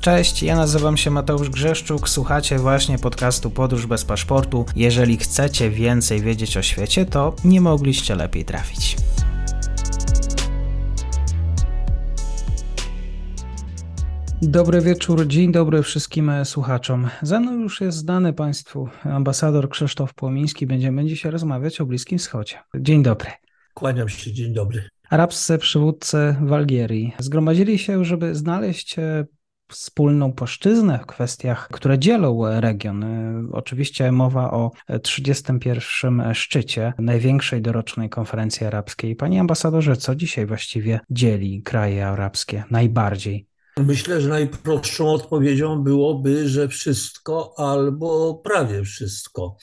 Cześć, ja nazywam się Mateusz Grzeszczuk, słuchacie właśnie podcastu Podróż bez paszportu. Jeżeli chcecie więcej wiedzieć o świecie, to nie mogliście lepiej trafić. Dobry wieczór, dzień dobry wszystkim słuchaczom. Ze mną już jest znany Państwu ambasador Krzysztof Płomiński. Będziemy dzisiaj rozmawiać o Bliskim Wschodzie. Dzień dobry. Kłaniam się, dzień dobry. Arabscy przywódcy w Algierii zgromadzili się, żeby znaleźć e, wspólną płaszczyznę w kwestiach, które dzielą region. E, oczywiście mowa o 31. szczycie największej dorocznej konferencji arabskiej. Panie ambasadorze, co dzisiaj właściwie dzieli kraje arabskie najbardziej? Myślę, że najprostszą odpowiedzią byłoby, że wszystko albo prawie wszystko.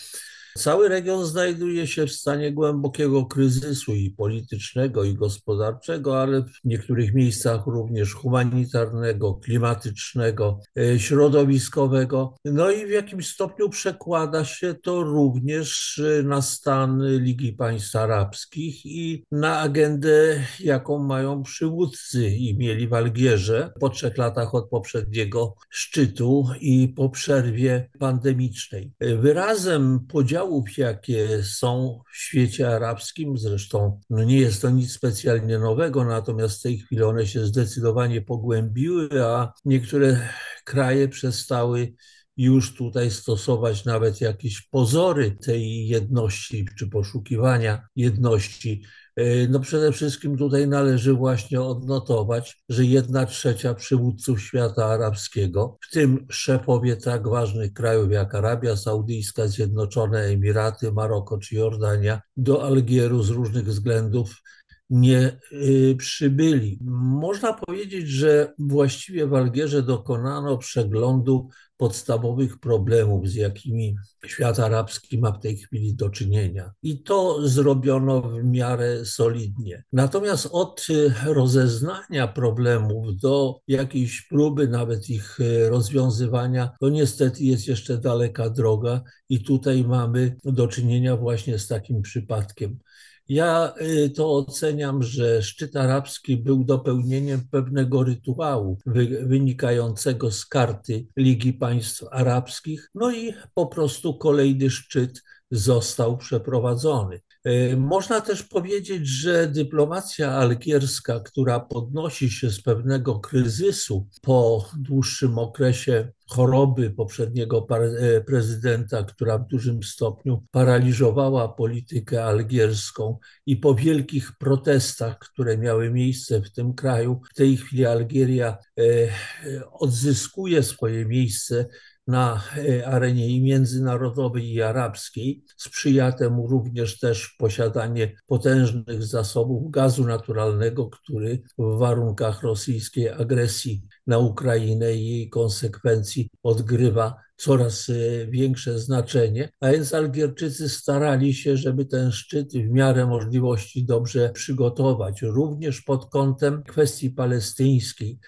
Cały region znajduje się w stanie głębokiego kryzysu i politycznego, i gospodarczego, ale w niektórych miejscach również humanitarnego, klimatycznego, e, środowiskowego. No i w jakimś stopniu przekłada się to również e, na stan Ligi Państw Arabskich i na agendę, jaką mają przywódcy i mieli w Algierze po trzech latach od poprzedniego szczytu i po przerwie pandemicznej. E, wyrazem podziału podziałów, jakie są w świecie arabskim. Zresztą no nie jest to nic specjalnie nowego, natomiast w tej chwili one się zdecydowanie pogłębiły, a niektóre kraje przestały już tutaj stosować nawet jakieś pozory tej jedności czy poszukiwania jedności. E, no przede wszystkim tutaj należy właśnie odnotować, że jedna trzecia przywódców świata arabskiego, w tym szefowie tak ważnych krajów jak Arabia Saudyjska, Zjednoczone Emiraty, Maroko czy Jordania, do Algieru z różnych względów nie y, przybyli. Można powiedzieć, że właściwie w Algierze dokonano przeglądu podstawowych problemów, z jakimi świat arabski ma w tej chwili do czynienia. I to zrobiono w miarę solidnie. Natomiast od y, rozeznania problemów do jakiejś próby nawet ich y, rozwiązywania, to niestety jest jeszcze daleka droga i tutaj mamy do czynienia właśnie z takim przypadkiem. Ja y, to oceniam, że szczyt arabski był dopełnieniem pewnego rytuału wynikającego z karty Ligi Państw Arabskich, no i po prostu kolejny szczyt został przeprowadzony. E, można też powiedzieć, że dyplomacja algierska, która podnosi się z pewnego kryzysu po dłuższym okresie choroby poprzedniego e, prezydenta, która w dużym stopniu paraliżowała politykę algierską i po wielkich protestach, które miały miejsce w tym kraju, w tej chwili Algieria e, odzyskuje swoje miejsce na e, arenie i międzynarodowej, i arabskiej. Sprzyja temu również też posiadanie potężnych zasobów gazu naturalnego, który w warunkach rosyjskiej agresji na Ukrainę i jej konsekwencji odgrywa coraz e, większe znaczenie, a więc Algierczycy starali się, żeby ten szczyt w miarę możliwości dobrze przygotować, również pod kątem kwestii palestyńskiej,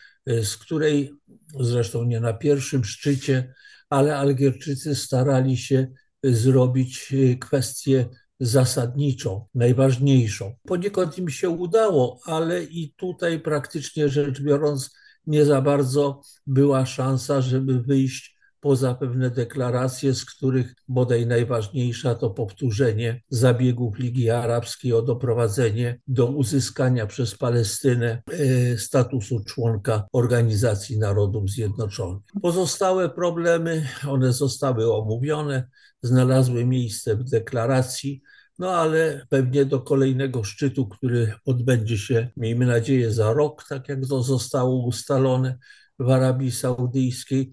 z której zresztą nie na pierwszym szczycie ale Algierczycy starali się zrobić y, kwestię zasadniczą, najważniejszą. Poniekąd im się udało, ale i tutaj praktycznie rzecz biorąc nie za bardzo była szansa, żeby wyjść poza pewne deklaracje, z których bodaj najważniejsza to powtórzenie zabiegów Ligi Arabskiej o doprowadzenie do uzyskania przez Palestynę e, statusu członka Organizacji Narodów Zjednoczonych. Pozostałe problemy, one zostały omówione, znalazły miejsce w deklaracji. No ale pewnie do kolejnego szczytu, który odbędzie się, miejmy nadzieję, za rok, tak jak to zostało ustalone w Arabii Saudyjskiej,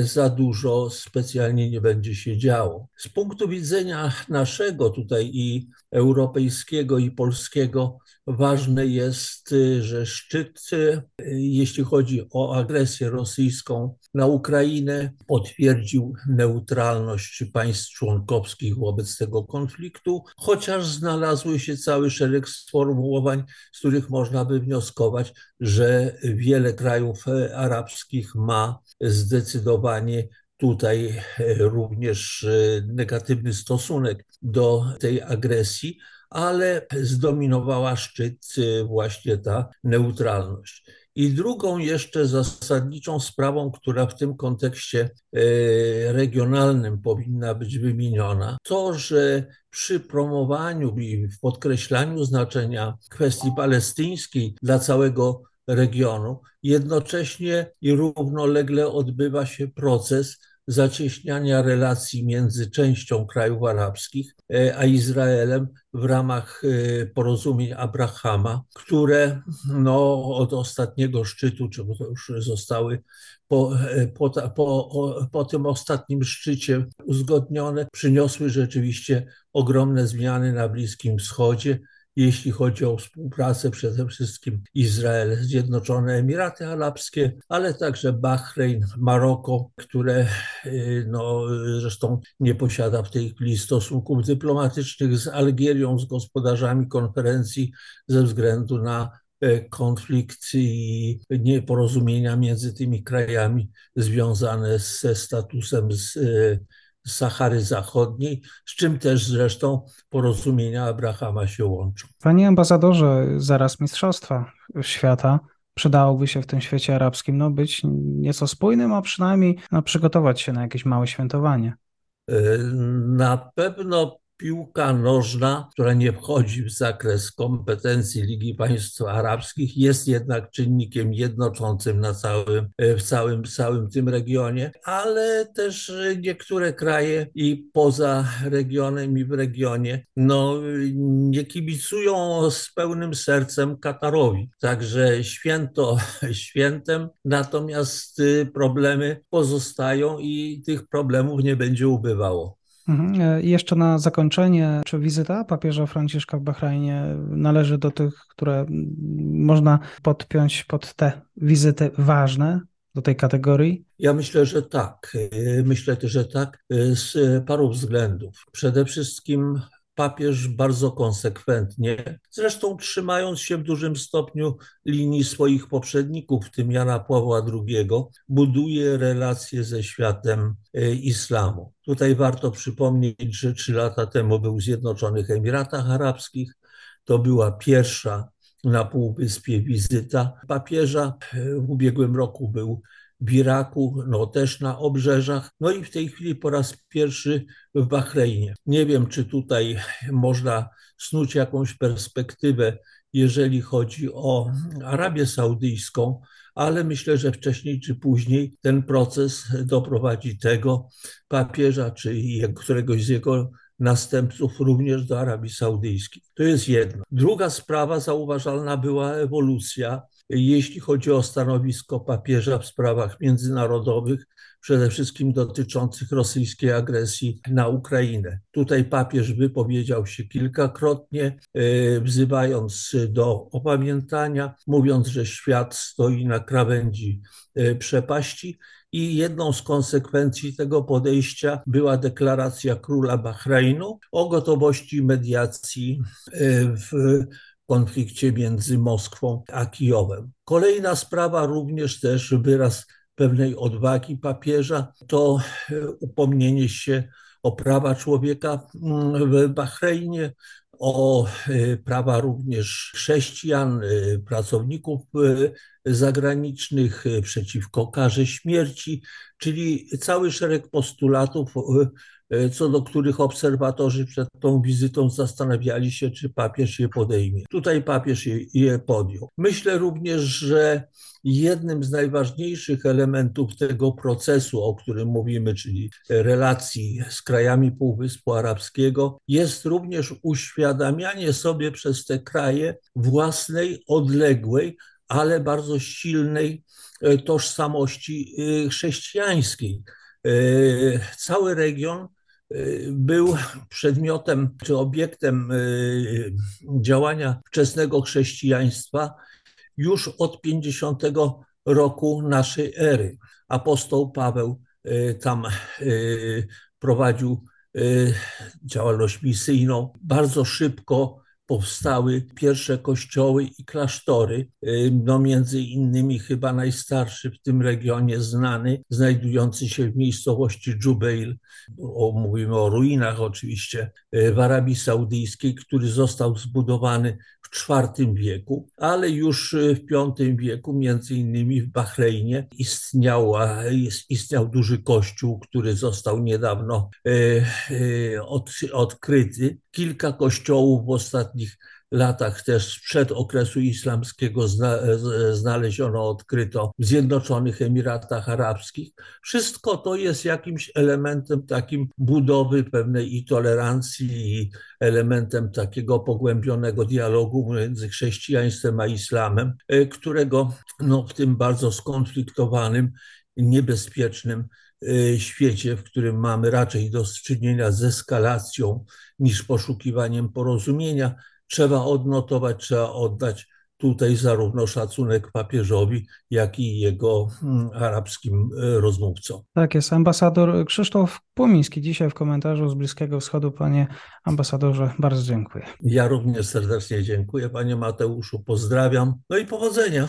za dużo specjalnie nie będzie się działo. Z punktu widzenia naszego tutaj i europejskiego i polskiego ważne jest, y, że szczyt, y, jeśli chodzi o agresję rosyjską na Ukrainę, potwierdził neutralność państw członkowskich wobec tego konfliktu, chociaż znalazły się cały szereg sformułowań, z których można by wnioskować, że wiele krajów arabskich ma zdecydowanie tutaj również negatywny stosunek do tej agresji, ale zdominowała szczyt właśnie ta neutralność. I drugą jeszcze zasadniczą sprawą, która w tym kontekście regionalnym powinna być wymieniona, to, że przy promowaniu i w podkreślaniu znaczenia kwestii palestyńskiej dla całego regionu, jednocześnie i równolegle odbywa się proces zacieśniania relacji między częścią krajów arabskich e, a Izraelem w ramach e, porozumień Abrahama, które no, od ostatniego szczytu, czy to już zostały po, e, po, po, po tym ostatnim szczycie uzgodnione, przyniosły rzeczywiście ogromne zmiany na Bliskim Wschodzie jeśli chodzi o współpracę przede wszystkim Izrael, Zjednoczone Emiraty Arabskie, ale także Bahrein, Maroko, które y, no, zresztą nie posiada w tej chwili stosunków dyplomatycznych z Algierią, z gospodarzami konferencji ze względu na e, konflikt i nieporozumienia między tymi krajami związane ze statusem z e, Sahary Zachodniej, z czym też zresztą porozumienia Abrahama się łączą. Panie ambasadorze, zaraz Mistrzostwa Świata przydałoby się w tym świecie arabskim no, być nieco spójnym, a przynajmniej no, przygotować się na jakieś małe świętowanie. E, na pewno piłka nożna, która nie wchodzi w zakres kompetencji Ligi Państw Arabskich, jest jednak czynnikiem jednoczącym na całym, w całym, całym tym regionie, ale też niektóre kraje i poza regionem i w regionie no, nie kibicują z pełnym sercem Katarowi. Także święto świętem, natomiast problemy pozostają i tych problemów nie będzie ubywało. Mhm. E, jeszcze na zakończenie, czy wizyta papieża Franciszka w Bahrajnie należy do tych, które można podpiąć pod te wizyty ważne, do tej kategorii? Ja myślę, że tak. E, myślę że tak e, z paru względów. Przede wszystkim papież bardzo konsekwentnie, zresztą trzymając się w dużym stopniu linii swoich poprzedników, w tym Jana Pawła II, buduje relacje ze światem e, islamu. Tutaj warto przypomnieć, że trzy lata temu był w Zjednoczonych Emiratach Arabskich. To była pierwsza na Półwyspie wizyta papieża. W ubiegłym roku był w Iraku, no też na obrzeżach, no i w tej chwili po raz pierwszy w Bahreinie. Nie wiem, czy tutaj można snuć jakąś perspektywę, jeżeli chodzi o Arabię Saudyjską, ale myślę, że wcześniej czy później ten proces doprowadzi tego papieża czy któregoś z jego następców również do Arabii Saudyjskiej. To jest jedno. Druga sprawa zauważalna była ewolucja jeśli chodzi o stanowisko papieża w sprawach międzynarodowych, przede wszystkim dotyczących rosyjskiej agresji na Ukrainę. Tutaj papież wypowiedział się kilkakrotnie, e, wzywając do opamiętania, mówiąc, że świat stoi na krawędzi e, przepaści. I jedną z konsekwencji tego podejścia była deklaracja króla Bahreinu o gotowości mediacji e, w konflikcie między Moskwą a Kijowem. Kolejna sprawa, również też wyraz pewnej odwagi papieża, to e, upomnienie się o prawa człowieka mm, w Bahreinie, o e, prawa również chrześcijan, e, pracowników zagranicznych, przeciwko karze śmierci, czyli cały szereg postulatów co do których obserwatorzy przed tą wizytą zastanawiali się, czy papież je podejmie. Tutaj papież je, je podjął. Myślę również, że jednym z najważniejszych elementów tego procesu, o którym mówimy, czyli relacji z krajami Półwyspu Arabskiego, jest również uświadamianie sobie przez te kraje własnej, odległej, ale bardzo silnej e, tożsamości e, chrześcijańskiej. Cały region był przedmiotem czy obiektem y, działania wczesnego chrześcijaństwa już od 50 roku naszej ery. Apostoł Paweł y, tam y, prowadził działalność misyjną. Bardzo szybko powstały pierwsze kościoły i klasztory, y, no między innymi chyba najstarszy w tym regionie znany, znajdujący się w miejscowości Jubeil, o, mówimy o ruinach oczywiście, y, w Arabii Saudyjskiej, który został zbudowany w IV wieku, ale już y, w V wieku, między innymi w Bahrajnie, istniała, istniał duży kościół, który został niedawno od, odkryty. Kilka kościołów w ostatnich latach też sprzed okresu islamskiego znaleziono, odkryto w Zjednoczonych Emiratach Arabskich. Wszystko to jest jakimś elementem takim budowy pewnej i tolerancji i elementem takiego pogłębionego dialogu między chrześcijaństwem a islamem, e, którego no, w tym bardzo skonfliktowanym, niebezpiecznym świecie, w którym mamy raczej do czynienia z eskalacją niż poszukiwaniem porozumienia, trzeba odnotować, trzeba oddać tutaj zarówno szacunek papieżowi, jak i jego hmm, arabskim e, rozmówcom. Tak jest. Ambasador Krzysztof Płomiński dzisiaj w komentarzu z Bliskiego Wschodu. Panie ambasadorze, bardzo dziękuję. Ja również serdecznie dziękuję, panie Mateuszu. Pozdrawiam. No i powodzenia.